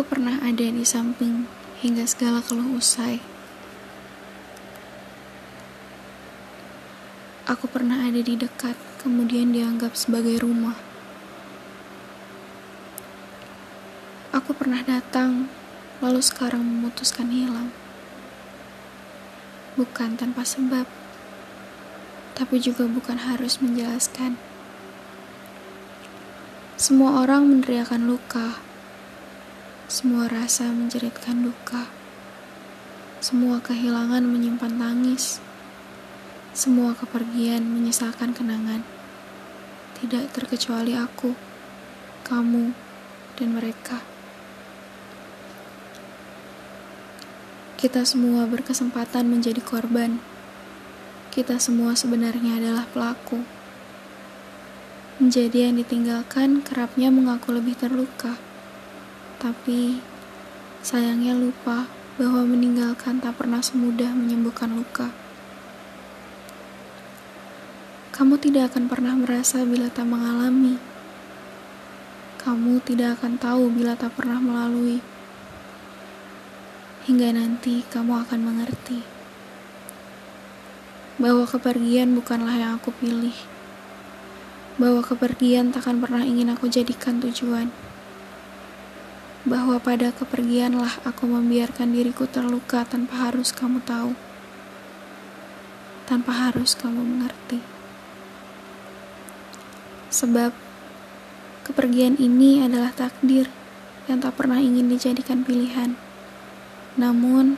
Aku pernah ada di samping hingga segala keluh usai. Aku pernah ada di dekat, kemudian dianggap sebagai rumah. Aku pernah datang, lalu sekarang memutuskan hilang. Bukan tanpa sebab, tapi juga bukan harus menjelaskan. Semua orang meneriakan luka semua rasa menjeritkan duka. Semua kehilangan menyimpan tangis. Semua kepergian menyisakan kenangan. Tidak terkecuali aku, kamu, dan mereka. Kita semua berkesempatan menjadi korban. Kita semua sebenarnya adalah pelaku. Menjadi yang ditinggalkan kerapnya mengaku lebih terluka. Tapi sayangnya lupa bahwa meninggalkan tak pernah semudah menyembuhkan luka. Kamu tidak akan pernah merasa bila tak mengalami. Kamu tidak akan tahu bila tak pernah melalui. Hingga nanti kamu akan mengerti bahwa kepergian bukanlah yang aku pilih. Bahwa kepergian takkan pernah ingin aku jadikan tujuan bahwa pada kepergianlah aku membiarkan diriku terluka tanpa harus kamu tahu, tanpa harus kamu mengerti. Sebab kepergian ini adalah takdir yang tak pernah ingin dijadikan pilihan. Namun,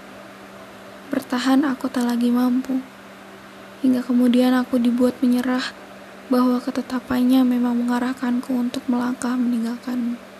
bertahan aku tak lagi mampu. Hingga kemudian aku dibuat menyerah bahwa ketetapannya memang mengarahkanku untuk melangkah meninggalkanmu.